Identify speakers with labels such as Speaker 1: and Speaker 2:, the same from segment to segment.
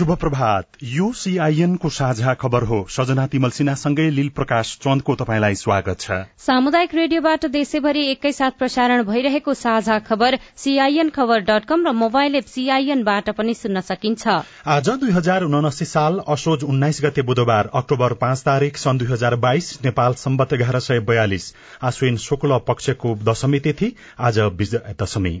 Speaker 1: शुभ प्रभात यो सीआईएन को साझा खबर हो। सजना तिमल सिन्हासँगै लील प्रकाश चन्दको तपाईँलाई स्वागत छ।
Speaker 2: सामुदायिक रेडियोबाट देशैभरि एकैसाथ प्रसारण भइरहेको साझा खबर सीआईएन खबर डट कम र मोबाइल एप सीआईएनबाट पनि सुन्न सकिन्छ।
Speaker 1: आज दुई हजार उनासी साल असोज उन्नाइस गते बुधबार अक्टोबर पाँच तारीक सन् दुई हजार बाइस नेपाल सम्बत एघार सय बयालिस। आश्विन शुक्ल पक्षको दशमी तिथि आज विजय दशमी।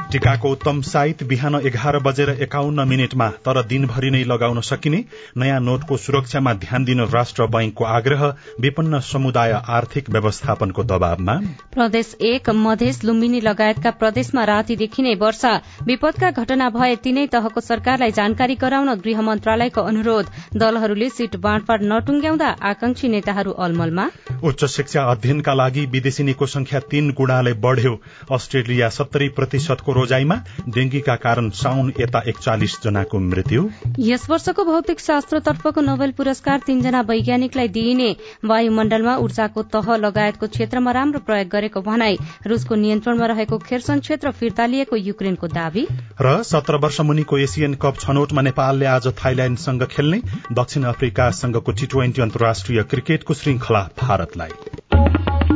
Speaker 1: टीकाको उत्तम साइत बिहान एघार बजेर एकाउन्न मिनटमा तर दिनभरि नै लगाउन सकिने नयाँ नोटको सुरक्षामा ध्यान दिन राष्ट्र बैंकको आग्रह विपन्न समुदाय आर्थिक व्यवस्थापनको दबावमा।
Speaker 2: प्रदेश एक मधेस लुम्बिनी लगायतका प्रदेशमा रातिदेखि नै वर्षा। विपदका घटना भए तीनै तहको सरकारलाई जानकारी गराउन गृह मन्त्रालयको अनुरोध। दलहरूले सीट बाँडफाँड नटुंग्याउँदा आकांक्षी नेताहरू अलमलमा।
Speaker 1: उच्च शिक्षा अध्ययनका लागि विदेशिनीको संख्या तीन गुणाले बढ़्यो। अस्ट्रेलिया सत्तरी प्रतिशतको रोजाईमा डेंगीका कारण साउन यता एकचालिस जनाको मृत्यु।
Speaker 2: यस वर्षको भौतिक शास्त्रतर्फको नोबेल पुरस्कार तीनजना वैज्ञानिकलाई दिइने वायुमण्डलमा ऊर्जाको तह लगायतको क्षेत्रमा राम्रो प्रयोग गरेको भनाई रूसको नियन्त्रणमा रहेको खेर्सन क्षेत्र फिर्ता लिएको युक्रेनको दावी।
Speaker 1: र सत्र वर्ष मुनिको एसियन कप छनौटमा नेपालले आज थाइल्याण्डसँग खेल्ने दक्षिण अफ्रिकासँगको टी ट्वेन्टी अन्तर्राष्ट्रिय क्रिकेटको श्रृंखला भारतलाई।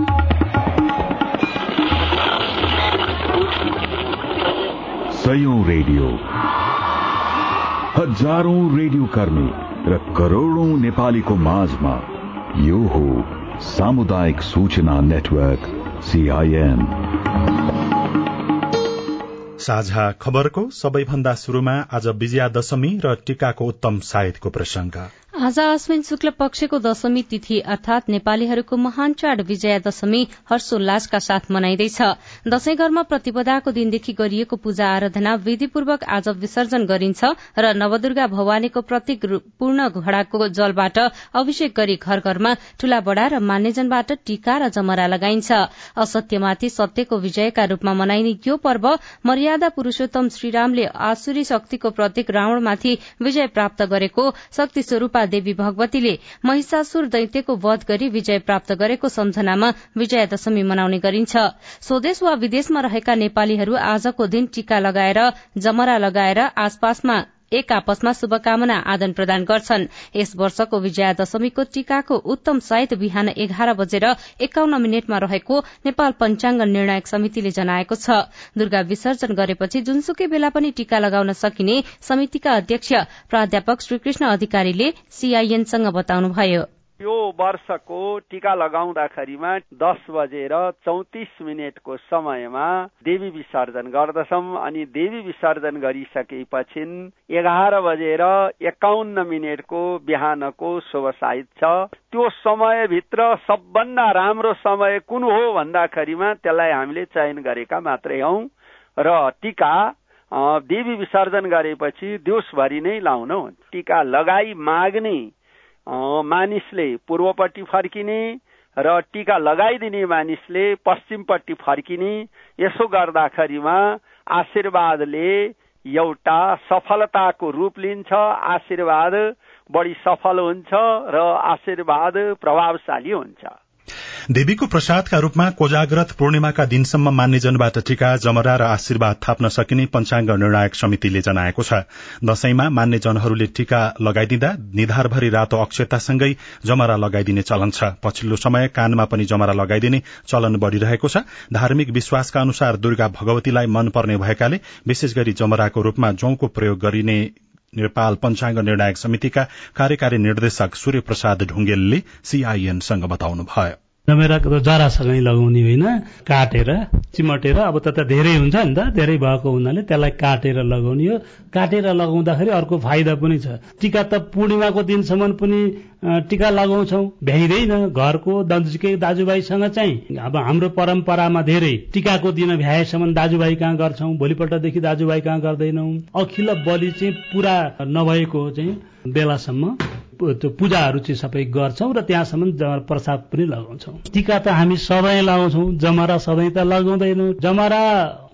Speaker 3: सयौं रेडियो। हजारौं रेडियो कर्मी र करोड़ौं नेपालीको माझमा यो हो सामुदायिक सूचना नेटवर्क सीआईएन
Speaker 1: साझा खबरको सबैभन्दा शुरूमा आज विजयादशमी र टीकाको उत्तम सायदको प्रसंग
Speaker 2: आज आश्विन शुक्ल पक्षको दशमी तिथि अर्थात नेपालीहरूको महान चाड विजया दशमी हर्षोल्लासका साथ मनाइँदैछ। दशैं घरमा प्रतिपदाको दिनदेखि गरिएको पूजा आराधना विधिपूर्वक आज विसर्जन गरिन्छ र नवदुर्गा भवानीको प्रतीक पूर्ण घड़ाको जलबाट अभिषेक गरी घर घरमा ठूला बड़ा र मान्यजनबाट टीका र जमरा लगाइन्छ। असत्यमाथि सत्यको विजयका रूपमा मनाइने यो पर्व मर्यादा पुरूषोत्तम श्रीरामले आसुरी शक्तिको प्रतीक रावणमाथि विजय प्राप्त गरेको शक्ति स्वरूपा देवी भगवतीले महिषासुर दैत्यको वध गरी विजय प्राप्त गरेको सम्झनामा विजयादशमी मनाउने गरिन्छ। स्वदेश वा विदेशमा रहेका नेपालीहरू आजको दिन टीका लगाएर जमरा लगाएर आसपासमा एक आपसमा शुभकामना आदान प्रदान गर्छन्। यस वर्षको विजयादशमीको टीकाको उत्तम साइत बिहान एघार बजेर एकाउन्न मिनटमा रहेको नेपाल पञ्चाङ्ग निर्णायक समितिले जनाएको छ। दुर्गा विसर्जन गरेपछि जुनसुकै बेला पनि टीका लगाउन सकिने समितिका अध्यक्ष प्राध्यापक श्रीकृष्ण अधिकारीले सीआईएनसँग बताउनुभयो।
Speaker 4: यो वर्षको टीका लगाउँदाखेरिमा दस बजेर चौतिस मिनटको समयमा देवी विसर्जन गर्दछौँ अनि देवी विसर्जन गरिसकेपछि एघार बजेर एकाउन्न मिनटको बिहानको शुभ साहित छ। त्यो समयभित्र सबभन्दा राम्रो समय कुन हो भन्दाखेरिमा त्यसलाई हामीले चयन गरेका मात्रै हौ र टीका देवी विसर्जन गरेपछि दिउँसभरि नै लाउन टीका लगाई माग्ने मानिसले पूर्वपट्टि फर्किने र टीका लगाइदिने मानिसले पश्चिमपट्टि फर्किने यसो गर्दाखेरिमा आशीर्वादले एउटा सफलताको रूप लिन्छ आशीर्वाद बढी सफल हुन्छ र आशीर्वाद प्रभावशाली हुन्छ।
Speaker 1: देवीको प्रसादका रूपमा कोजाग्रत पूर्णिमाका दिनसम्म मान्यजनबाट टीका जमरा र आशीर्वाद थाप्न सकिने पञ्चाङ्ग निर्णायक समितिले जनाएको छ। दशैंमा मान्यजनहरूले टीका लगाइदिँदा निधारभरि रातो अक्षतासँगै जमरा लगाइदिने चलन छ। पछिल्लो समय कानमा पनि जमरा लगाइदिने चलन बढ़िरहेको छ। धार्मिक विश्वासका अनुसार दुर्गा भगवतीलाई मन पर्ने भएकाले विशेष गरी जमराको रूपमा जौंको प्रयोग गरिने नेपाल पञ्चाङ्ग निर्णायक समितिका कार्यकारी निर्देशक सूर्य प्रसाद ढुंगेलले सीआईएनसँग बताउनुभयो।
Speaker 5: जमेराको जरासँगै लगाउने होइन काटेर चिमटेर अब त धेरै हुन्छ नि त धेरै भएको हुनाले त्यसलाई काटेर लगाउने हो। काटेर लगाउँदाखेरि अर्को फाइदा पनि छ। टिका त पूर्णिमाको दिनसम्म पनि टिका लगाउँछौ। भ्याइँदैन घरको नजिकै दाजुभाइसँग चाहिँ। अब हाम्रो परम्परामा धेरै टिकाको दिन भ्याएसम्म दाजुभाइ कहाँ गर्छौँ? भोलिपल्टदेखि दाजुभाइ कहाँ गर्दैनौ? अखिल बलि चाहिँ पुरा नभएको चाहिँ बेलासम्म त्यो पूजाहरू चाहिँ सबै गर्छौँ र त्यहाँसम्म प्रसाद पनि लगाउँछौँ। टिका त हामी सबै लगाउँछौँ जमरा सधैँ त लगाउँदैनौँ। जमरा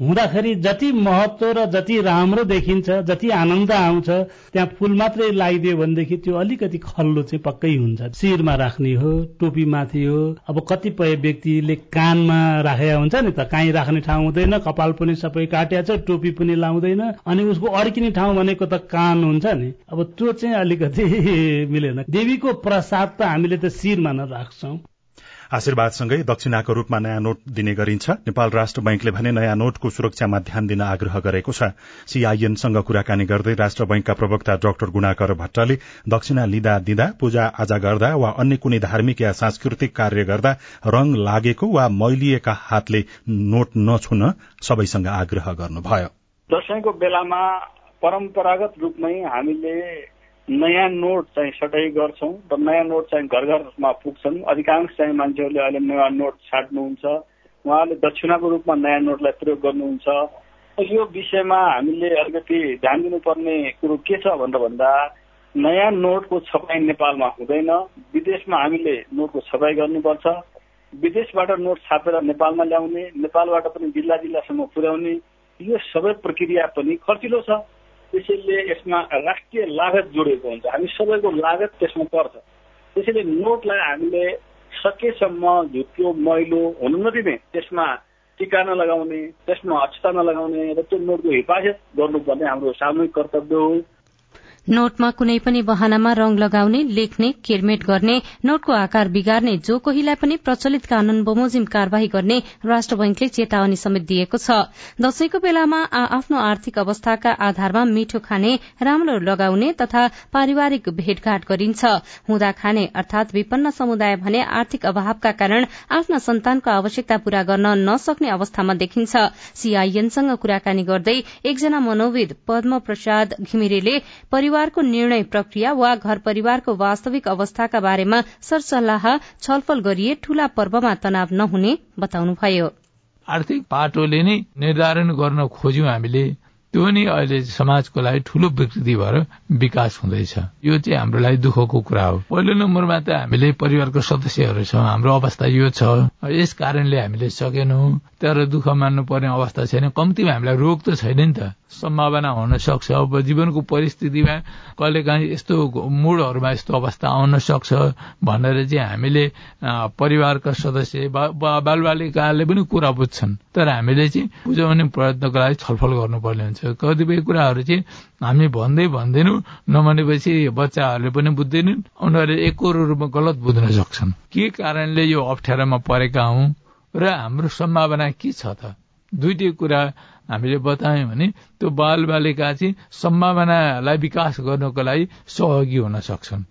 Speaker 5: हुँदाखेरि जति महत्व र जति राम्रो देखिन्छ जति आनन्द आउँछ त्यहाँ फुल मात्रै लगाइदियो भनेदेखि त्यो अलिकति खल्लो चाहिँ पक्कै हुन्छ। शिरमा राख्ने हो टोपी माथि हो। अब कतिपय व्यक्तिले कानमा राखेका हुन्छ नि त काहीँ राख्ने ठाउँ हुँदैन कपाल पनि सबै काट्या छ टोपी पनि लाउँदैन अनि उसको अड्किने ठाउँ भनेको त कान हुन्छ नि। अब त्यो चाहिँ अलिकति मिलेन। देवीको प्रसाद त हामीले त शिरमा नै राख्छौँ।
Speaker 1: आशीर्वादसँगै दक्षिणाको रूपमा नयाँ नोट दिने गरिन्छ। नेपाल राष्ट्र बैंकले भने नयाँ नोटको सुरक्षामा ध्यान दिन आग्रह गरेको छ। सीआईएनसँग कुराकानी गर्दै राष्ट्र बैंकका प्रवक्ता डाक्टर गुणाकर भट्टले दक्षिणा लिँदा दिँदा पूजा आजा गर्दा वा अन्य कुनै धार्मिक या सांस्कृतिक कार्य गर्दा रंग लागेको वा मैलिएका हातले नोट नछुन सबैसँग आग्रह गर्नुभयो।
Speaker 6: दशैंको बेलामा परम्परागत रूपमै हामीले नयाँ नोट चाहिँ सटाइ गर्छौँ र नयाँ नोट चाहिँ घर घरमा पुग्छन्। अधिकांश चाहिँ मान्छेहरूले अहिले नयाँ नोट छाट्नुहुन्छ। उहाँहरूले दक्षिणाको रूपमा नयाँ नोटलाई प्रयोग गर्नुहुन्छ। यो विषयमा हामीले अलिकति ध्यान दिनुपर्ने कुरो के छ भनेर भन्दा नयाँ नोटको छपाई नेपालमा हुँदैन। विदेशमा हामीले नोटको छपाई गर्नुपर्छ। विदेशबाट नोट छापेर नेपालमा ल्याउने नेपालबाट पनि जिल्ला जिल्लासम्म पुर्याउने यो सबै प्रक्रिया पनि खर्चिलो छ। त्यसैले यसमा राष्ट्रिय लागत जोडिएको हुन्छ। हामी सबैको लागत त्यसमा पर्छ। त्यसैले नोटलाई हामीले सकेसम्म झुक्यो मैलो हुनु नदिने त्यसमा टिका नलगाउने त्यसमा अक्षता नलगाउने र त्यो नोटको हिफाजत गर्नुपर्ने हाम्रो सामूहिक कर्तव्य हो।
Speaker 2: नोटमा कुनै पनि बहानामा रंग लगाउने लेख्ने केरमेट गर्ने नोटको आकार बिगार्ने जो कोहीलाई पनि प्रचलित कानून बमोजिम कार्यवाही गर्ने राष्ट्र बैंकले चेतावनी समेत दिएको छ। दशैंको बेलामा आफ्नो आर्थिक अवस्थाका आधारमा मिठो खाने राम्रो लगाउने तथा पारिवारिक भेटघाट गरिन्छ। हुँदा खाने अर्थात विपन्न समुदाय भने आर्थिक अभावका कारण आफ्ना सन्तानको आवश्यकता पूरा गर्न नसक्ने अवस्थामा देखिन्छ। सीआईएनसँग कुराकानी गर्दै एकजना मनोविद पद्म प्रसाद घिमिरेले परिवारको निर्णय प्रक्रिया वा घर परिवारको वास्तविक अवस्थाका बारेमा सरसल्लाह छलफल गरिए ठूला पर्वमा तनाव नहुने बताउनुभयो।
Speaker 7: आर्थिक पाटोले नै निर्धारण गर्न खोज्यौं हामीले। त्यो नै अहिले समाजको लागि ठूलो विकृति भएर विकास हुँदैछ। यो चाहिँ हाम्रो लागि दुःखको कुरा हो। पहिलो नम्बरमा त हामीले परिवारको सदस्यहरू छौँ। हाम्रो अवस्था यो छ। यस कारणले हामीले सकेनौं। तर दुःख मान्नु पर्ने अवस्था छैन। कम्तीमा हामीलाई रोग त छैन नि त। सम्भावना हुन सक्छ। अब जीवनको परिस्थितिमा कहिले काहीँ यस्तो मूडहरूमा यस्तो अवस्था आउन सक्छ भनेर चाहिँ हामीले परिवारका सदस्य बालबालिकाले पनि कुरा बुझ्छन्। तर हामीले चाहिँ बुझाउने प्रयत्नको लागि छलफल गर्नुपर्ने हुन्छ। कतिपय कुराहरू चाहिँ हामी भन्दै भन्दैनौँ नमानेपछि बच्चाहरूले पनि बुझ्दैनन् उनीहरूले एकरो रूपमा गलत बुझ्न सक्छन्। के कारणले यो अप्ठ्यारोमा परेका हौ र हाम्रो सम्भावना के छ त? दुइटै कुरा हामीले बतायौँ भने त्यो बाल बालिका चाहिँ सम्भावनालाई विकास गर्नको लागि सहयोगी हुन सक्छन्।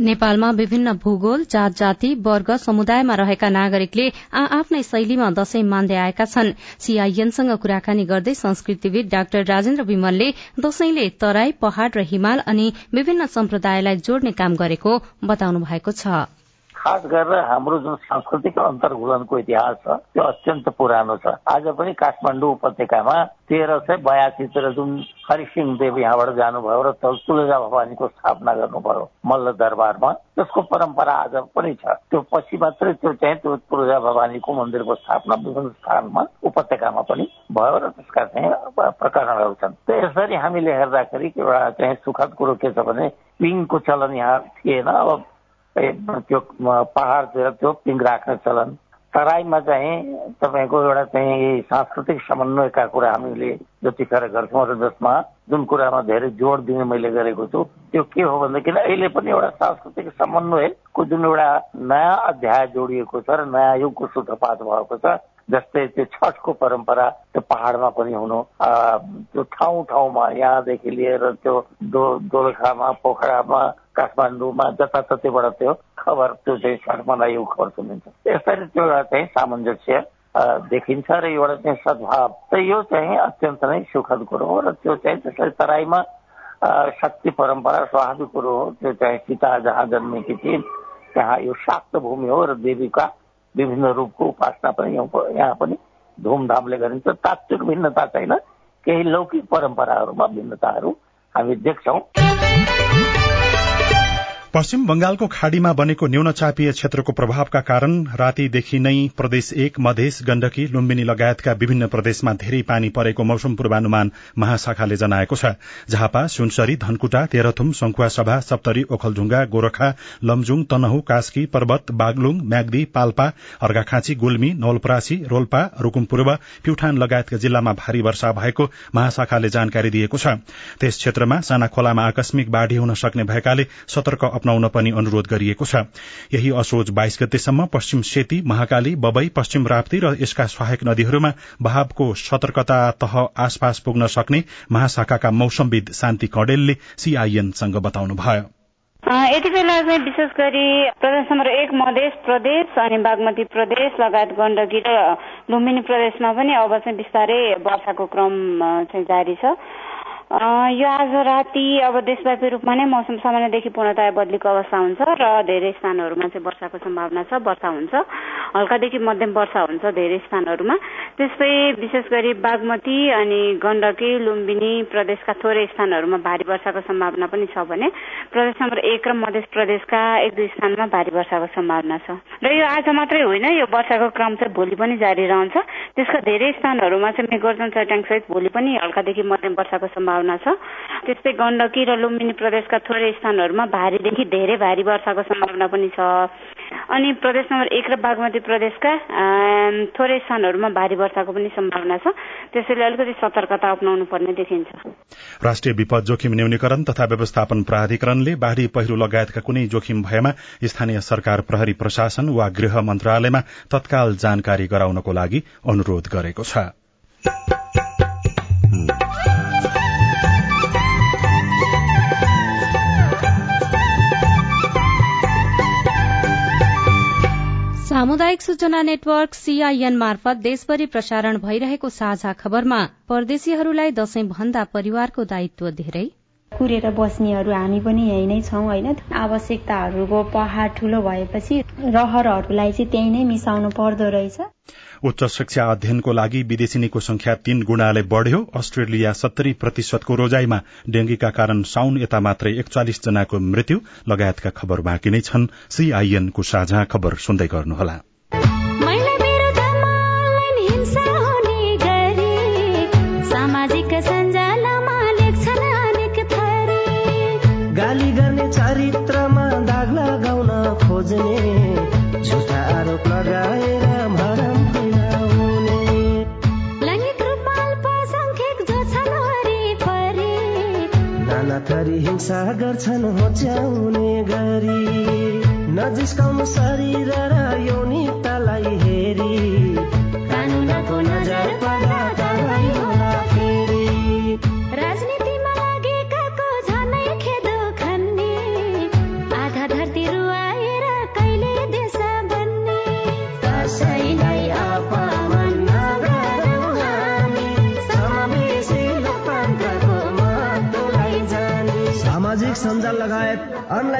Speaker 2: नेपालमा विभिन्न भूगोल जात जाति वर्ग समुदायमा रहेका नागरिकले आ आफ्नै शैलीमा दशैं मान्दै आएका छन्। सीआईएनसँग कुराकानी गर्दै संस्कृतिविद डाक्टर राजेन्द्र विमलले दशैंले तराई पहाड़ र हिमाल अनि विभिन्न सम्प्रदायलाई जोड्ने काम गरेको बताउनु भएको छ।
Speaker 8: खास गरेर हाम्रो जुन सांस्कृतिक अन्तर्घुलनको इतिहास छ त्यो अत्यन्त पुरानो छ। आज पनि काठमाडौँ उपत्यकामा तेह्र सय बयासीतिर जुन हरिसिंह देव यहाँबाट जानुभयो र तुलजा भवानीको स्थापना गर्नुभयो मल्ल दरबारमा त्यसको परम्परा आज पनि छ। त्यो पछि मात्रै त्यो चाहिँ त्यो तुलजा भवानीको मन्दिरको स्थापना विभिन्न स्थानमा उपत्यकामा पनि भयो र त्यसका चाहिँ प्रकरणहरू छन्। त यसरी हामीले हेर्दाखेरि एउटा चाहिँ सुखद कुरो के छ भने पिङको चलन यहाँ थिएन। अब त्यो पहाडतिर त्यो पिङ राख्ने चलन। तराईमा चाहिँ तपाईँको एउटा चाहिँ सांस्कृतिक समन्वयका कुरा हामीले जतिखेर गर्छौँ र जसमा जुन कुरामा धेरै जोड दिने मैले गरेको छु त्यो के हो भनेदेखि अहिले पनि एउटा सांस्कृतिक समन्वयको जुन एउटा नयाँ अध्याय जोडिएको छ र नयाँ युगको सूत्रपात भएको छ जस्तै त्यो छठको परम्परा त्यो पहाडमा पनि हुनु त्यो ठाउँ ठाउँमा यहाँदेखि लिएर त्यो दो दोलखामा पोखरामा काठमाडौँमा जताततैबाट त्यो खबर त्यो चाहिँ सडकमा यो खबर सुनिन्छ। यसरी त्यो चाहिँ सामञ्जस्य देखिन्छ र एउटा चाहिँ सद्भाव। त यो चाहिँ अत्यन्त नै सुखद कुरो हो र त्यो चाहिँ त्यसरी तराईमा शक्ति परम्परा स्वाभाविक कुरो हो। त्यो चाहिँ सीता जहाँ जन्मेकी थिइन् त्यहाँ यो शाक्त भूमि हो र देवीका विभिन्न रूपको उपासना पनि यहाँ पनि धुमधामले गरिन्छ। तात्विक भिन्नता छैन। केही लौकिक परम्पराहरूमा भिन्नताहरू हामी देख्छौँ।
Speaker 1: पश्चिम बंगालको खाड़ीमा बनेको न्यून चापिय क्षेत्रको प्रभावका कारण रातीदेखि नै प्रदेश एक मधेस गण्डकी लुम्बिनी लगायतका विभिन्न प्रदेशमा धेरै पानी परेको मौसम पूर्वानुमान महाशाखाले जनाएको छ। झापा सुनसरी धनकुटा तेह्रथुम सभा सप्तरी ओखलढुङ्गा गोरखा लमजुङ तनहु कास्की पर्वत बागलुङ म्याग्दी पाल्पा अर्घाखाँची गुल्मी नवलपरासी रोल्पा रूकुम पूर्व प्युठान लगायतका जिल्लामा भारी वर्षा भएको महाशाखाले जानकारी दिएको छ। त्यस क्षेत्रमा साना खोलामा आकस्मिक बाढ़ी हुन सक्ने भएकाले सतर्क अपनाउन पनि अनुरोध गरिएको छ। यही असोज बाइस गतेसम्म पश्चिम सेती महाकाली बबई पश्चिम राप्ती र यसका सहायक नदीहरूमा बहावको सतर्कता तह आसपास पुग्न सक्ने महाशाखाका मौसमविद शान्ति कडेलले सीआईएनसँग बताउनुभयो।
Speaker 9: यति बेला चाहिँ विशेष गरी प्रदेश नम्बर एक मधेस प्रदेश अनि बागमती प्रदेश लगायत गण्डकी र लुम्बिनी प्रदेशमा पनि अब चाहिँ बिस्तारै वर्षाको क्रम चाहिँ जारी छ। यो आज राति अब देशव्यापी रूपमा नै मौसम सामान्यदेखि पूर्णतया बदलीको अवस्था हुन्छ र धेरै स्थानहरूमा चाहिँ वर्षाको सम्भावना छ वर्षा हुन्छ। हल्कादेखि मध्यम वर्षा हुन्छ धेरै स्थानहरूमा। त्यस्तै विशेष गरी बागमती अनि गण्डकी लुम्बिनी प्रदेशका थोरै स्थानहरूमा भारी वर्षाको सम्भावना पनि छ भने प्रदेश नम्बर एक र मध्य प्रदेशका एक दुई स्थानमा भारी वर्षाको सम्भावना छ। र यो आज मात्रै होइन यो वर्षाको क्रम चाहिँ भोलि पनि जारी रहन्छ। त्यसका धेरै स्थानहरूमा चाहिँ मेघर्जन सहित भोलि पनि हल्कादेखि मध्यम वर्षाको सम्भावना सम्भावना छ। त्यस्तै गण्डकी र लुम्बिनी प्रदेशका थोरै स्थानहरूमा भारीदेखि धेरै भारी वर्षाको सम्भावना पनि छ। अनि प्रदेश नम्बर एक र बागमती प्रदेशका थोरै स्थानहरूमा भारी वर्षाको पनि सम्भावना छ। त्यसैले अलिकति सतर्कता अप्नाउनु पर्ने देखिन्छ।
Speaker 1: राष्ट्रिय विपद जोखिम न्यूनीकरण तथा व्यवस्थापन प्राधिकरणले बाढ़ी पहिरो लगायतका कुनै जोखिम भएमा स्थानीय सरकार प्रहरी प्रशासन वा गृह मन्त्रालयमा तत्काल जानकारी गराउनको लागि अनुरोध गरेको छ।
Speaker 2: सामुदायिक सूचना नेटवर्क सीआईएन मार्फत देशभरि प्रसारण भइरहेको साझा खबरमा परदेशीहरूलाई दशैं भन्दा परिवारको दायित्व धेरै।
Speaker 10: कुरेर बस्नेहरू हामी पनि यही नै छौँ होइन? आवश्यकताहरूको पहाड ठुलो भएपछि रहरहरूलाई चाहिँ त्यही नै मिसाउनु पर्दो रहेछ।
Speaker 1: उच्च शिक्षा अध्ययनको लागि विदेशिनीको संख्या तीन गुणाले बढ़्यो। अस्ट्रेलिया सत्तरी प्रतिशतको रोजाईमा डेंगीका कारण साउन यता मात्रै एकचालिस जनाको मृत्यु। लगायतका खबर बाँकी नै छन्। सीआईएनको साझा खबर सुन्दै गर्नुहोला।
Speaker 11: थरी हिंसा गर्छन् होच्याउने गरी। नजिस्काउनु शरीर र यौनिकतालाई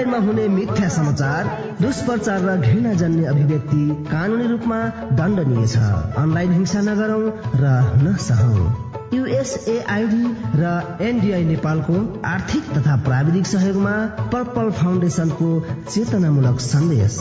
Speaker 11: अनलाइनमा हुने मिथ्या समाचार दुष्प्रचार र घृणा जन्य अभिव्यक्ति कानूनी रूपमा दण्डनीय छ। अनलाइन हिंसा नगरौं र नसहौं। युएसएआईडी र एनडिआई नेपालको आर्थिक तथा प्राविधिक सहयोगमा पर्पल फाउन्डेसनको चेतनामूलक सन्देश।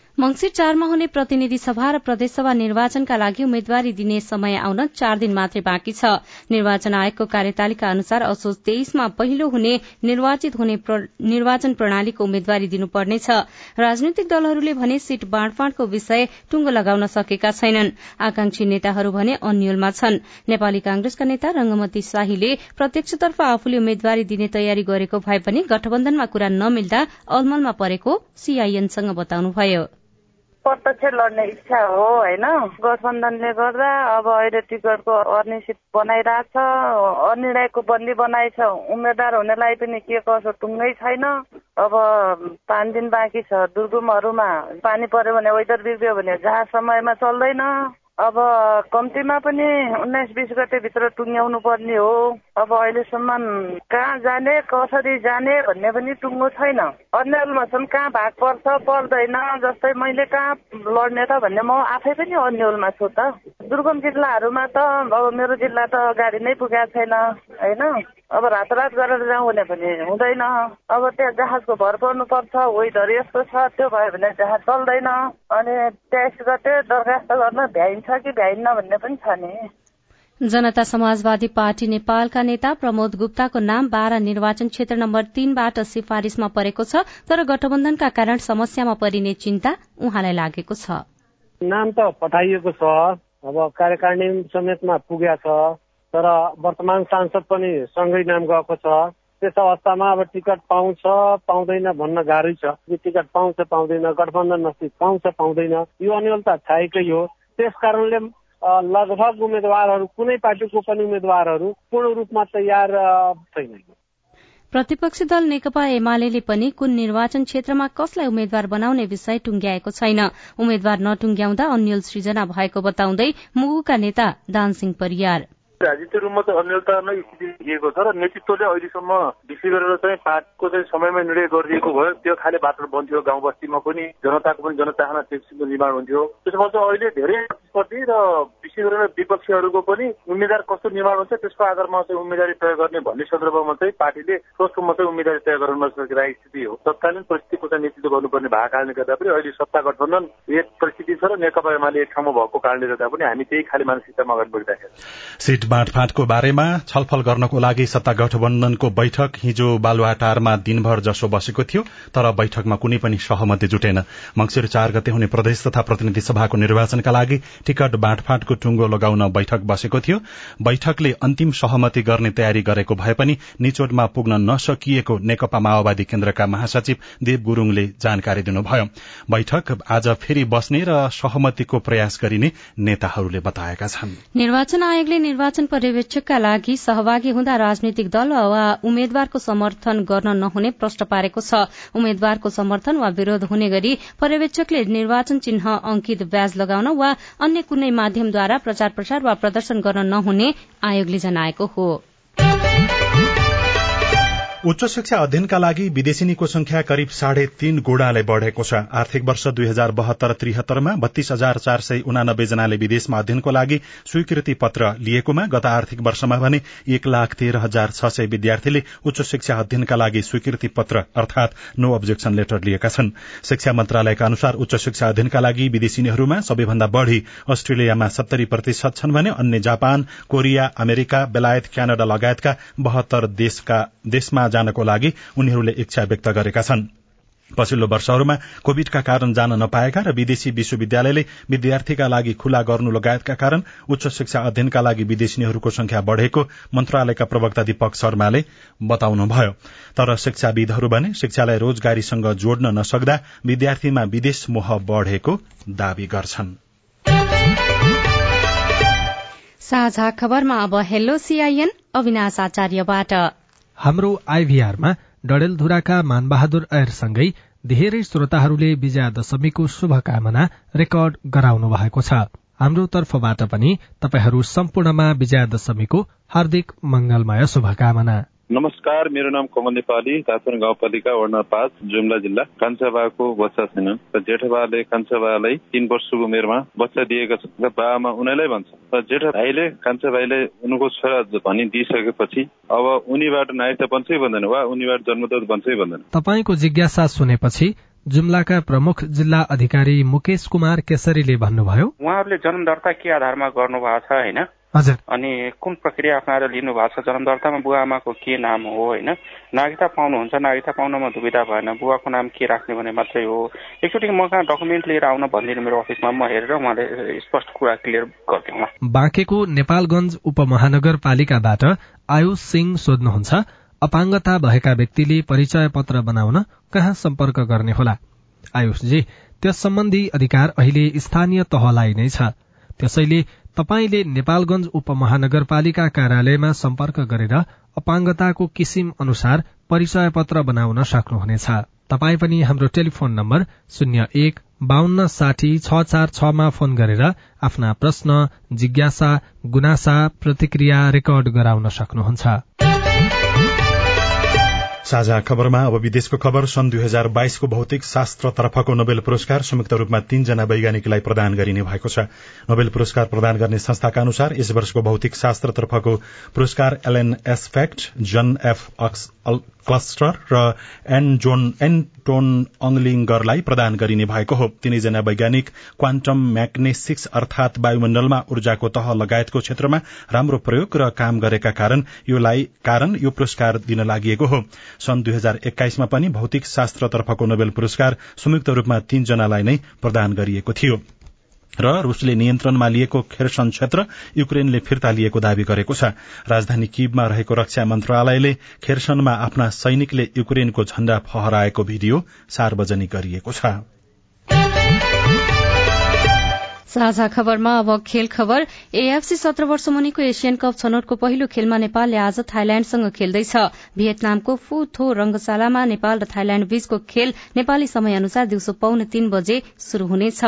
Speaker 2: मंगिर चारमा हुने प्रतिनिधि सभा र प्रदेशसभा निर्वाचनका लागि उम्मेद्वारी दिने समय आउन चार दिन मात्रै बाँकी छ। निर्वाचन आयोगको कार्यतालिका अनुसार असोज तेइसमा पहिलो हुने निर्वाचित हुने निर्वाचन प्रणालीको उम्मेद्वारी दिनुपर्नेछ। राजनैतिक दलहरूले भने सीट बाँडफाँडको विषय टुङ्गो लगाउन सकेका छैनन्। आकांक्षी नेताहरू भने अन्यलमा छन्। नेपाली कांग्रेसका नेता रंगमती शाहीले प्रत्यक्षतर्फ आफूले उम्मेद्वारी दिने तयारी गरेको भए पनि गठबन्धनमा कुरा नमिल्दा अलमलमा परेको सीआईएनसँग बताउनुभयो।
Speaker 12: प्रत्यक्ष लड्ने इच्छा हो होइन? गठबन्धनले गर्दा अब अहिले टिकटको अनिश्चित बनाइरहेछ अनिर्णयको बन्दी बनाएछ उम्मेद्वार हुनेलाई पनि के कसो टुङ्गै छैन। अब पाँच दिन बाँकी छ दुर्गुमहरूमा पानी पर्यो भने वेदर बिग्रियो भने जहाँ समयमा चल्दैन। अब कम्तीमा पनि उन्नाइस बिस गतेभित्र टुङ्ग्याउनु पर्ने हो। अब अहिलेसम्म कहाँ जाने कसरी जाने भन्ने पनि टुङ्गो छैन। अन्यलमा छन् कहाँ भाग पर्छ पर्दैन जस्तै मैले कहाँ लड्ने त भन्ने म आफै पनि अन्यलमा छु त। दुर्गम जिल्लाहरूमा त अब मेरो जिल्ला त गाडी नै पुगेको छैन होइन? अब रातरात गरेर जाउँ भने पनि हुँदैन। अब त्यहाँ जहाजको भर पर्नुपर्छ वेदर यस्तो छ त्यो भयो भने जहाज चल्दैन। अनि तेइस गते दरखास्त गर्न भ्याइन्छ कि भ्याइन्न भन्ने पनि छ नि।
Speaker 2: जनता समाजवादी पार्टी नेपालका नेता प्रमोद गुप्ताको नाम बाह्र निर्वाचन क्षेत्र नम्बर तीनबाट सिफारिशमा परेको छ तर गठबन्धनका कारण समस्यामा परिने चिन्ता उहाँलाई लागेको छ।
Speaker 13: नाम त पठाइएको छ। अब कार्यकारिणी समेतमा पुगेको छ तर वर्तमान सांसद पनि सँगै नाम गएको छ। त्यस अवस्थामा अब टिकट पाउँछ पाउँदैन भन्न गाह्रै छ। टिकट पाउँछ पाउँदैन गठबन्धन नजिक पाउँछ पाउँदैन यो अनिवार्यता छाएकै हो। त्यस कारणले लगभग उम्मेद्वारहरू कुनै पार्टीको पनि उम्मेद्वारहरू पूर्ण रूपमा तयार छैन
Speaker 2: प्रतिपक्षी दल नेकपा एमाले पनि कुन निर्वाचन क्षेत्रमा कसलाई उम्मेद्वार बनाउने विषय टुंग्याएको छैन। उम्मेद्वार नटुंग्याउँदा अन्यल सृजना भएको बताउँदै मुगुका नेता दानसिंह परियार।
Speaker 14: राजनीतिक रूपमा अन्यलता नै स्थिति दिएको छ र नेतृत्वले अहिलेसम्म विशेष गरेर चाहिँ पार्टीको चाहिँ समयमा निर्णय गरिदिएको भयो। त्यो खाले बाटो बन्थ्यो गाउँ बस्तीमा पनि जनताको पनि जनचाहना त्यो किसिमको निर्माण हुन्थ्यो। त्यसमा चाहिँ अहिले धेरै प्रतिस्पर्धी र विशेष गरेर विपक्षीहरूको पनि उम्मेद्वार कस्तो निर्माण हुन्छ त्यसको आधारमा चाहिँ उम्मेदवारी तय गर्ने भन्ने सन्दर्भमा चाहिँ पार्टीले सोच चाहिँ उम्मेदवारी तय गर्न नसकिरहेको स्थिति हो। तत्कालीन परिस्थितिको चाहिँ नेतृत्व गर्नुपर्ने भएको कारणले गर्दा पनि अहिले सत्ता गठबन्धन एक परिस्थिति छ र नेकपा एमाले एक ठाउँमा भएको कारणले गर्दा पनि हामी त्यही खाले मानसिकतामा अगाडि बढिरहेका
Speaker 1: बाँडफाँटको बारेमा छलफल गर्नको लागि सत्ता गठबन्धनको बैठक हिजो बालुवाटारमा दिनभर जसो बसेको थियो तर बैठकमा कुनै पनि सहमति जुटेन। मंगिर चार गते हुने प्रदेश तथा प्रतिनिधि सभाको निर्वाचनका लागि टिकट बाँडफाँटको टुङ्गो लगाउन बैठक बसेको थियो। बैठकले अन्तिम सहमति गर्ने तयारी गरेको भए पनि निचोटमा पुग्न नसकिएको नेकपा माओवादी केन्द्रका महासचिव देव गुरूङले जानकारी दिनुभयो। बैठक आज फेरि बस्ने र सहमतिको प्रयास गरिने नेताहरूले बताएका छन्।
Speaker 2: निर्वाचन आयोगले निर्वाचन निर्वाचन पर्यवेक्षकका लागि सहभागी हुँदा राजनैतिक दल वा उम्मेद्वारको समर्थन गर्न नहुने प्रश्न पारेको छ। उम्मेद्वारको समर्थन वा विरोध हुने गरी पर्यवेक्षकले निर्वाचन चिन्ह अंकित ब्याज लगाउन वा अन्य कुनै माध्यमद्वारा प्रचार प्रसार वा प्रदर्शन गर्न नहुने आयोगले जनाएको हो।
Speaker 1: उच्च शिक्षा अध्ययनका लागि विदेशिनीको संख्या करिब साढे तीन गुणाले बढ़ेको छ। आर्थिक वर्ष दुई हजार बहत्तर त्रिहत्तरमा बत्तीस हजार चार सय उनानब्बे जनाले विदेशमा अध्ययनको लागि स्वीकृति पत्र लिएकोमा गत आर्थिक वर्षमा भने एक लाख तेह्र हजार छ सय विद्यार्थीले उच्च शिक्षा अध्ययनका लागि स्वीकृति पत्र अर्थात नो अब्जेक्सन लेटर लिएका छन्। शिक्षा मन्त्रालयका अनुसार उच्च शिक्षा अध्ययनका लागि विदेशिनीहरूमा सबैभन्दा बढ़ी अस्ट्रेलियामा सत्तरी प्रतिशत छन् भने अन्य जापान कोरिया अमेरिका बेलायत क्यानाडा लगायतका बहत्तर देशमा जानको लागि उनीहरूले इच्छा व्यक्त गरेका छन्। पछिल्लो वर्षहरूमा कोविडका कारण जान नपाएका र विदेशी विश्वविद्यालयले विद्यार्थीका लागि खुला गर्नु लगायतका कारण उच्च शिक्षा अध्ययनका लागि विदेशीहरूको संख्या बढ़ेको मन्त्रालयका प्रवक्ता दीपक शर्माले बताउनुभयो। तर शिक्षाविदहरू भने शिक्षालाई रोजगारीसँग जोड्न नसक्दा विद्यार्थीमा विदेश मोह बढ़ेको दावी गर्छन्।
Speaker 2: साझा खबरमा अब हेलो सीआईएन अविनाश आचार्यबाट।
Speaker 15: हाम्रो आइभीआरमा डडेलधुराका मानबहादुर ऐरसँगै धेरै श्रोताहरूले विजयादशमीको शुभकामना रेकर्ड गराउनु भएको छ। हाम्रो तर्फबाट पनि तपाईँहरू सम्पूर्णमा विजयादशमीको हार्दिक मंगलमय शुभकामना।
Speaker 16: नमस्कार मेरो नाम कमल नेपाली काठमाडौँ गाउँपालिका वडा पाँच जुम्ला जिल्ला कान्छाबाको बच्चा छैन। र जेठबाले कान्छाबालाई तीन वर्षको उमेरमा बच्चा दिएका छन्। र बाबामा उनीलाई भन्छ। र जेठ भाइले कान्छा भाइले उनको छोरा भनी दिइसकेपछि अब उनीबाट नायक त बन्छै भन्दैन वा उनीबाट जन्मदोत बन्छै भन्दैन
Speaker 15: तपाईँको जिज्ञासा सुनेपछि जुम्लाका प्रमुख जिल्ला अधिकारी मुकेश कुमार केसरीले भन्नुभयो
Speaker 17: उहाँहरूले जन्म दर्ता के आधारमा गर्नु भएको छ होइन? अनि कुन प्रक्रिया अप्नाएर लिनु भएको छ? जन्म दर्तामा बुवा आमाको के नाम हो होइन? नागरिकता पाउनुहुन्छ नागरिकता पाउनमा दुविधा भएन। बुवाको नाम के राख्ने भने मात्रै हो। एकचोटि म कहाँ डकुमेन्ट लिएर आउन भनिदिनु मेरो अफिसमा म हेरेर उहाँले स्पष्ट कुरा क्लियर गरिदिउँ
Speaker 15: बाँकेको नेपालगंज उपमहानगरपालिकाबाट आयुष सिंह सोध्नुहुन्छ अपाङ्गता भएका व्यक्तिले परिचय पत्र बनाउन कहाँ सम्पर्क गर्ने होला? आयुषजी त्यस सम्बन्धी अधिकार अहिले स्थानीय तहलाई नै छ। त्यसैले तपाईँले नेपालगंज उपमहानगरपालिका कार्यालयमा सम्पर्क गरेर अपाङ्गताको किसिम अनुसार परिचय पत्र बनाउन सक्नुहुनेछ। तपाई पनि हाम्रो टेलिफोन नम्बर शून्य एक बाहन्न साठी छ चार छमा फोन गरेर आफ्ना प्रश्न जिज्ञासा गुनासा प्रतिक्रिया रेकर्ड गराउन सक्नुहुन्छ।
Speaker 1: साझा खबरमा अब विदेशको खबर सन् दुई हजार बाइसको भौतिक शास्त्रतर्फको नोबेल पुरस्कार संयुक्त रूपमा तीनजना वैज्ञानिकलाई प्रदान गरिने भएको छ। नोबेल पुरस्कार प्रदान गर्ने संस्थाका अनुसार यस वर्षको भौतिक शास्त्रतर्फको पुरस्कार Alain Aspect John F cluster र एनजोन एन्टोन अङ्लिङ्गरलाई प्रदान गरिने भएको हो। तीनैजना वैज्ञानिक क्वान्टम म्याग्नेसिक्स अर्थात वायुमण्डलमा ऊर्जाको तह लगायतको क्षेत्रमा राम्रो प्रयोग र काम गरेका कारण कारण यो पुरस्कार दिन लागि हो। सन् दुई हजार एक्काइसमा पनि भौतिक शास्त्रतर्फको नोबेल पुरस्कार संयुक्त रूपमा तीनजनालाई नै प्रदान गरिएको थियो। र रूसले नियन्त्रणमा लिएको खेर्सन क्षेत्र युक्रेनले फिर्ता लिएको दावी गरेको छ। राजधानी किबमा रहेको रक्षा मन्त्रालयले खेर्सनमा आफ्ना सैनिकले युक्रेनको झण्डा फहराएको भिडियो सार्वजनिक गरिएको छ।
Speaker 2: साझा खबरमा अब खेल खबर। एएफसी सत्र वर्ष मुनिको एसियन कप छनौटको पहिलो खेलमा नेपालले आज थाइल्याण्डसँग खेल्दैछ। भियतनामको फु थो रंगशालामा नेपाल र थाइल्याण्ड बीचको खेल नेपाली समय अनुसार दिउँसो पाउने तीन बजे शुरू हुनेछ।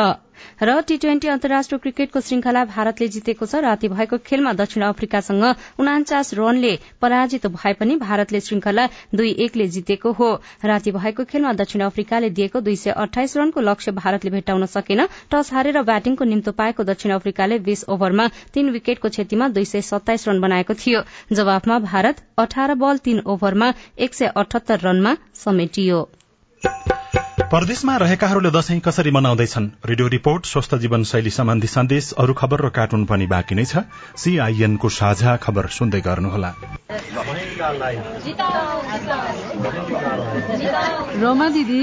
Speaker 2: र टी ट्वेन्टी अन्तर्राष्ट्रिय क्रिकेटको श्रृंखला भारतले जितेको छ। राति भएको खेलमा दक्षिण अफ्रिकासँग उनाचास रनले पराजित भए पनि भारतले श्रृंखला दुई एकले जितेको हो। राति भएको खेलमा दक्षिण अफ्रिकाले दिएको दुई सय अठाइस रनको लक्ष्य भारतले भेट्टाउन सकेन। टस हारेर ब्याटिङको निम्तो पाएको दक्षिण अफ्रिकाले बीस ओभरमा तीन विकेटको क्षतिमा दुई सय सत्ताइस रन बनाएको थियो। जवाफमा भारत अठार बल तीन ओभरमा एक सय अठहत्तर रनमा समेटियो।
Speaker 1: परदेशमा रहेकाहरूले दशैं कसरी मनाउँदैछन्? रेडियो रिपोर्ट स्वस्थ जीवनशैली सम्बन्धी सन्देश अरू खबर र कार्टुन पनि बाँकी नै छ। सीआईएनको साझा खबर सुन्दै गर्नुहोला।
Speaker 18: रोमा दिदी।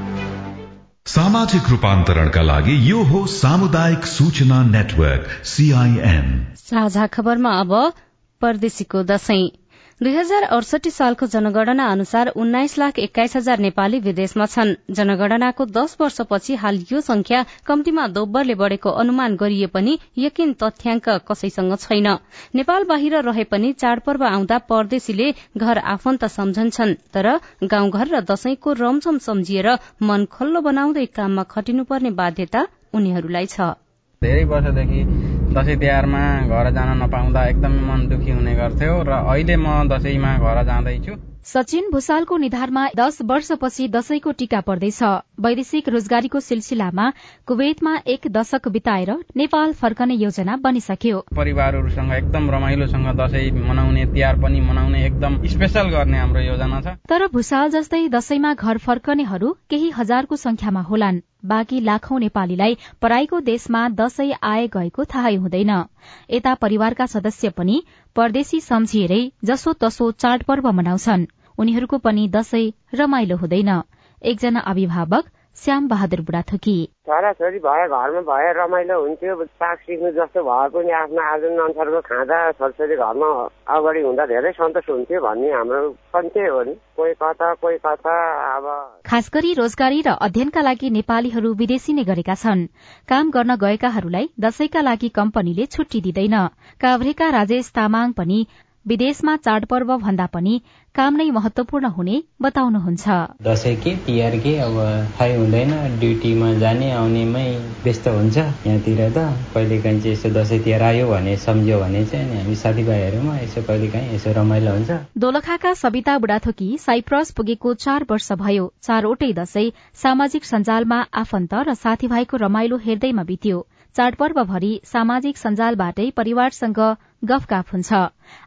Speaker 3: सामाजिक रूपान्तरणका लागि यो हो सामुदायिक सूचना नेटवर्क सीआईएन
Speaker 2: साझा खबरमा अब परदेशीको दशैं दुई हजार अडसठी सालको जनगणना अनुसार उन्नाइस लाख एक्काइस हजार नेपाली विदेशमा छन्। जनगणनाको दश वर्षपछि हाल यो संख्या कम्तीमा दोब्बरले बढ़ेको अनुमान गरिए पनि यकिन तथ्याङ्क कसैसँग छैन। नेपाल बाहिर रहे पनि चाडपर्व आउँदा परदेशीले घर आफन्त सम्झन्छन् तर गाउँघर र दशैंको रमझम सम्झिएर मन खल्लो बनाउँदै काममा खटिनुपर्ने बाध्यता उनीहरूलाई छ।
Speaker 19: धेरै वर्षदेखि
Speaker 20: दसैँ तिहारमा घर जान नपाउँदा एकदमै मन दुखी हुने गर्थ्यो र अहिले म दसैँमा घर जाँदैछु।
Speaker 21: सचिन भूषालको निधारमा दश वर्षपछि दशैंको टीका पर्दैछ। वैदेशिक रोजगारीको सिलसिलामा कुवेतमा एक दशक बिताएर नेपाल फर्कने योजना बनिसक्यो।
Speaker 20: परिवारहरूसँग एकदम रमाइलोसँग दशैं मनाउने तिहार पनि मनाउने एकदम स्पेशल गर्ने हाम्रो योजना छ।
Speaker 21: तर भूषाल जस्तै दशैंमा घर फर्कनेहरू केही हजारको संख्यामा होलान्। बाँकी लाखौं नेपालीलाई पराईको देशमा दशैं आए गएको थाहै हुँदैन। यता परिवारका सदस्य पनि परदेशी सम्झिएरै जसो तसो चाडपर्व मनाउँछन्। उनीहरूको पनि दशैं रमाइलो हुँदैन। एकजना अभिभावक श्याम बहादुर बुढाथोकी।
Speaker 19: छोराछोरी भए घरमा भए रमाइलो हुन्थ्यो साग सिक्नु जस्तो भए पनि आफ्नो आर्जन अनुसारको खाँदा छोरछोरी घरमा अगाडि हुँदा धेरै सन्तोष हुन्थ्यो भन्ने हाम्रो पनि त्यही हो नि। कोही कता कोही कता अब
Speaker 21: खास गरी रोजगारी र अध्ययनका लागि नेपालीहरू विदेशी नै गरेका छन्। काम गर्न गएकाहरूलाई दशैंका लागि कम्पनीले छुट्टी दिँदैन। काभ्रेका राजेश तामाङ पनि विदेशमा चाडपर्व भन्दा पनि काम नै महत्वपूर्ण हुने बताउनुहुन्छ।
Speaker 22: दसैँ के तिहार के अब थाहै हुँदैन ड्युटीमा जाने आउनेमै व्यस्त हुन्छ यहाँतिर त। कहिले काहीँ चाहिँ यसो दसैँ तिहार आयो भने सम्झ्यो भने चाहिँ अनि हामी साथीभाइहरूमा यसो कहिले काहीँ यसो रमाइलो हुन्छ।
Speaker 21: दोलखाका सविता बुढाथोकी साइप्रस पुगेको चार वर्ष भयो। चारवटै दशैं सामाजिक सञ्जालमा आफन्त र साथीभाइको रमाइलो हेर्दैमा बित्यो। चाडपर्वभरि सामाजिक सञ्जालबाटै परिवारसँग गफगाफ हुन्छ।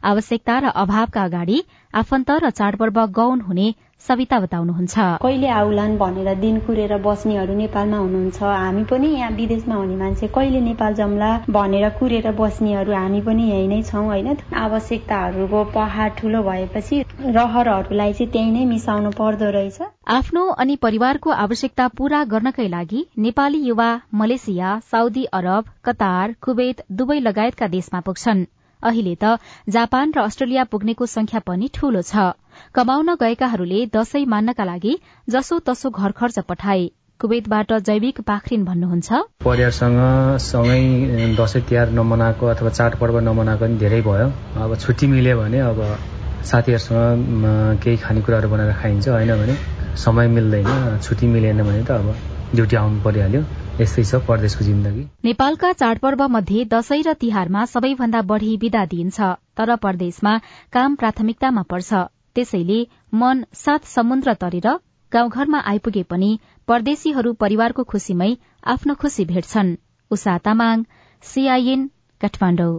Speaker 21: आवश्यकता र अभावका अगाडि आफन्त र चाडपर्व गौन हुने सविता बताउनुहुन्छ।
Speaker 10: कहिले आउलान् भनेर दिन कुरेर बस्नेहरू नेपालमा हुनुहुन्छ हामी पनि यहाँ विदेशमा हुने मान्छे कहिले नेपाल जम्ला भनेर कुरेर बस्नेहरू हामी पनि यही नै छौँ होइन? आवश्यकताहरूको पहाड ठुलो भएपछि रहरहरूलाई चाहिँ त्यही नै मिसाउनु पर्दो रहेछ।
Speaker 21: आफ्नो अनि परिवारको आवश्यकता पूरा गर्नकै लागि नेपाली युवा Malaysia Saudi Arab Qatar Kuwait दुवै लगायतका देशमा पुग्छन्। अहिले त जापान र अस्ट्रेलिया पुग्नेको संख्या पनि ठूलो छ। कमाउन गएकाहरूले दशैं मान्नका लागि जसो तसो घर खर्च पठाए। कुवेतबाट जैविक पाखरिन भन्नुहुन्छ?
Speaker 23: परिवारसँग सँगै दसैँ तिहार नमनाएको अथवा चाडपर्व नमनाएको पनि धेरै भयो। अब छुट्टी मिल्यो भने अब साथीहरूसँग केही खानेकुराहरू बनाएर खाइन्छ होइन भने समय मिल्दैन। छुट्टी मिलेन भने त अब ड्युटी आउनु परिहाल्यो। यस्तै परदेशको जिन्दगी।
Speaker 21: नेपालका चाडपर्व मध्ये दशैं र तिहारमा सबैभन्दा बढ़ी विदा दिइन्छ तर परदेशमा काम प्राथमिकतामा पर्छ। त्यसैले मन सात समुद्र तरेर गाउँघरमा आइपुगे पनि परदेशीहरू परिवारको खुशीमै आफ्नो खुशी भेट्छन्। उषा तामाङ सीआईएन काठमाडौँ।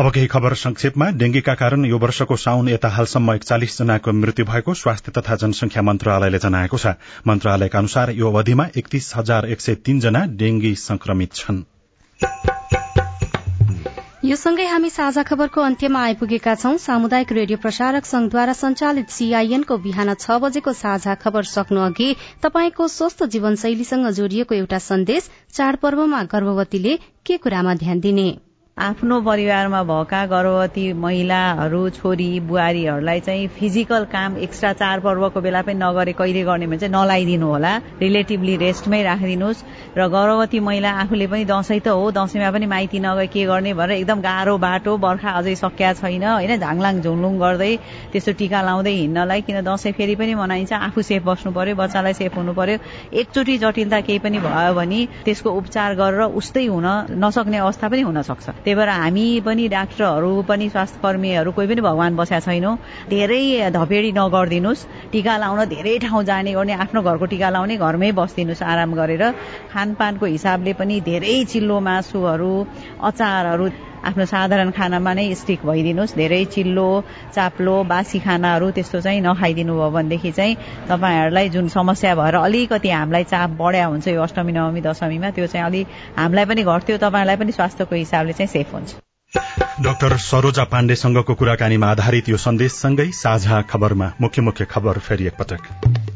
Speaker 1: अब केही खबर संक्षेपमा। डेंगीका कारण यो वर्षको साउन यता हालसम्म एकचालिस जनाको मृत्यु भएको स्वास्थ्य तथा जनसंख्या मन्त्रालयले जनाएको छ। मन्त्रालयका अनुसार यो अवधिमा एकतीस हजार एक सय तीन जना डेंगी संक्रमित छन्।
Speaker 2: यो सँगै हामी साझा खबरको अन्त्यमा आइपुगेका छौं। सामुदायिक रेडियो प्रसारक संघद्वारा संचालित सीआईएनको बिहान छ बजेको साझा खबर सक्नु अघि तपाईँको स्वस्थ जीवनशैलीसँग जोडिएको एउटा सन्देश चाडपर्वमा गर्भवतीले के कुरामा ध्यान दिने?
Speaker 24: आफ्नो परिवारमा भएका गर्भवती महिलाहरू छोरी बुहारीहरूलाई चाहिँ फिजिकल काम एक्स्ट्रा चाडपर्वको बेला पनि नगरे कहिले गर्ने भने चाहिँ नलाइदिनु होला। रिलेटिभली रेस्टमै राखिदिनुहोस्। र गर्भवती महिला आफूले पनि दसैँ त हो दसैँमा पनि माइती नगए के गर्ने भनेर एकदम गाह्रो बाटो बर्खा अझै सकिया छैन होइन? झाङलाङ झुङलुङ गर्दै त्यसो टिका लाउँदै हिँड्नलाई किन दसैँ फेरि पनि मनाइन्छ? आफू सेफ बस्नु पर्यो बच्चालाई सेफ हुनु पर्यो। एकचोटि जटिलता केही पनि भयो भने त्यसको उपचार गरेर उस्तै हुन नसक्ने अवस्था पनि हुन सक्छ त्यही भएर हामी पनि डाक्टरहरू पनि स्वास्थ्य कर्मीहरू कोही पनि भगवान् बस्या छैनौँ धेरै धपेडी नगरिदिनुहोस्। टिका लाउन धेरै ठाउँ जाने गर्ने आफ्नो घरको टिका लाउने घरमै बसिदिनुहोस् आराम गरेर। खानपानको हिसाबले पनि धेरै चिल्लो मासुहरू अचारहरू आफ्नो साधारण खानामा नै स्टिक भइदिनुहोस्। धेरै चिल्लो चाप्लो बासी खानाहरू त्यस्तो चाहिँ नखाइदिनु भयो भनेदेखि चाहिँ तपाईँहरूलाई जुन समस्या भएर अलिकति हामीलाई चाप बढ्या हुन्छ यो अष्टमी नवमी दशमीमा त्यो चाहिँ अलि हामीलाई पनि घट्थ्यो तपाईँहरूलाई पनि स्वास्थ्यको हिसाबले चाहिँ सेफ हुन्छ।
Speaker 1: डाक्टर सरोजा पाण्डेसँगको कुराकानीमा आधारित यो सन्देशसँगै साझा खबरमा मुख्य मुख्य खबर फेरि एकपटक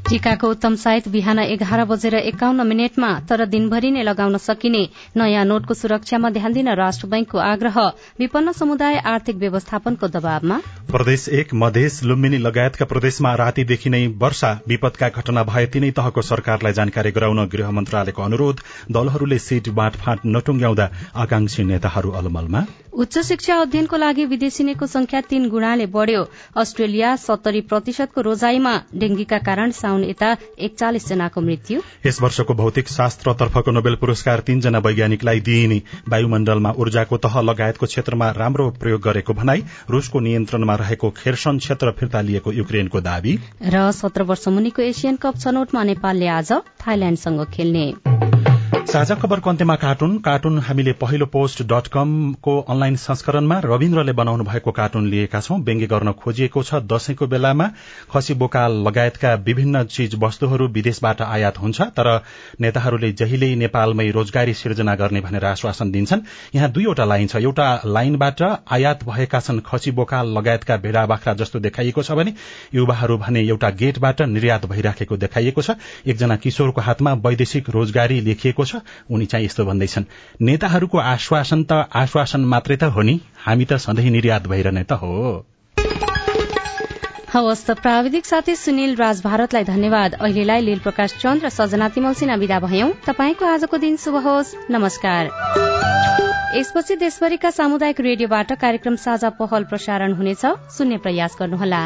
Speaker 2: टीकाको उत्तम साइत बिहान एघार बजेर एकाउन्न मिनटमा तर दिनभरि नै लगाउन सकिने नयाँ नोटको सुरक्षामा ध्यान दिन राष्ट्र बैंकको आग्रह। विपन्न समुदाय आर्थिक व्यवस्थापनको दबावमा?
Speaker 1: प्रदेश एक मधेस लुम्बिनी लगायतका प्रदेशमा रातिदेखि नै वर्षा विपदका घटना भए तिनै तहको सरकारलाई जानकारी गराउन गृह मन्त्रालयको अनुरोध। दलहरूले सीट बाँडफाँट नटुङ्ग्याउँदा आकांक्षी नेताहरू अलमलमा।
Speaker 2: उच्च शिक्षा अध्ययनको लागि विदेशिनेको संख्या तीन गुणाले बढ़्यो। अस्ट्रेलिया सत्तरी प्रतिशतको रोजाईमा डेंगीका कारण साउन यता एकचालिस जनाको मृत्यु।
Speaker 1: यस वर्षको भौतिक शास्त्रतर्फको नोबेल पुरस्कार तीनजना वैज्ञानिकलाई दिइने वायुमण्डलमा ऊर्जाको तह लगायतको क्षेत्रमा राम्रो प्रयोग गरेको भनाई रूसको नियन्त्रणमा रहेको खेर्सन क्षेत्र फिर्ता लिएको युक्रेनको दावी।
Speaker 2: र सत्र वर्ष मुनिको एसियन कप छनौटमा नेपालले आज थाइल्याण्डसँग खेल्ने।
Speaker 1: साझा खबरको अन्त्यमा कार्टुन। कार्टुन हामीले पहिलो पोस्ट डट कमको अनलाइन संस्करणमा रविन्द्रले बनाउनु भएको कार्टुन लिएका छौं। व्यङ्ग्य गर्न खोजिएको छ दशैंको बेलामा। खसी बोकाल लगायतका विभिन्न चीज वस्तुहरू विदेशबाट आयात हुन्छ तर नेताहरूले जहिल्यै नेपालमै रोजगारी सिर्जना गर्ने भनेर आश्वासन दिन्छन्। यहाँ दुईवटा लाइन छ। एउटा लाइनबाट आयात भएका छन् खसी बोकाल लगायतका भेड़ा बाख्रा जस्तो देखाइएको छ भने युवाहरू भने एउटा गेटबाट निर्यात भइराखेको देखाइएको छ। एकजना किशोरको हातमा वैदेशिक रोजगारी लेखिएको छ उनी चाहिँ यस्तो भन्दैछन् नेताहरूको आश्वासन त आश्वासन मात्रै त हो नि हामी त सधैँ निर्यात भइरहने त हो।
Speaker 2: हवस् त प्राविधिक साथी सुनिल राज भारतलाई धन्यवाद। अहिलेलाई लील प्रकाश चन्द र सजना तिमल सिन्हा विदा भयौं। तपाईँको आजको दिन शुभ होस्। नमस्कार। यसपछि देशभरिका सामुदायिक रेडियोबाट कार्यक्रम साझा पहल प्रसारण हुनेछ। सुन्ने प्रयास गर्नुहोला।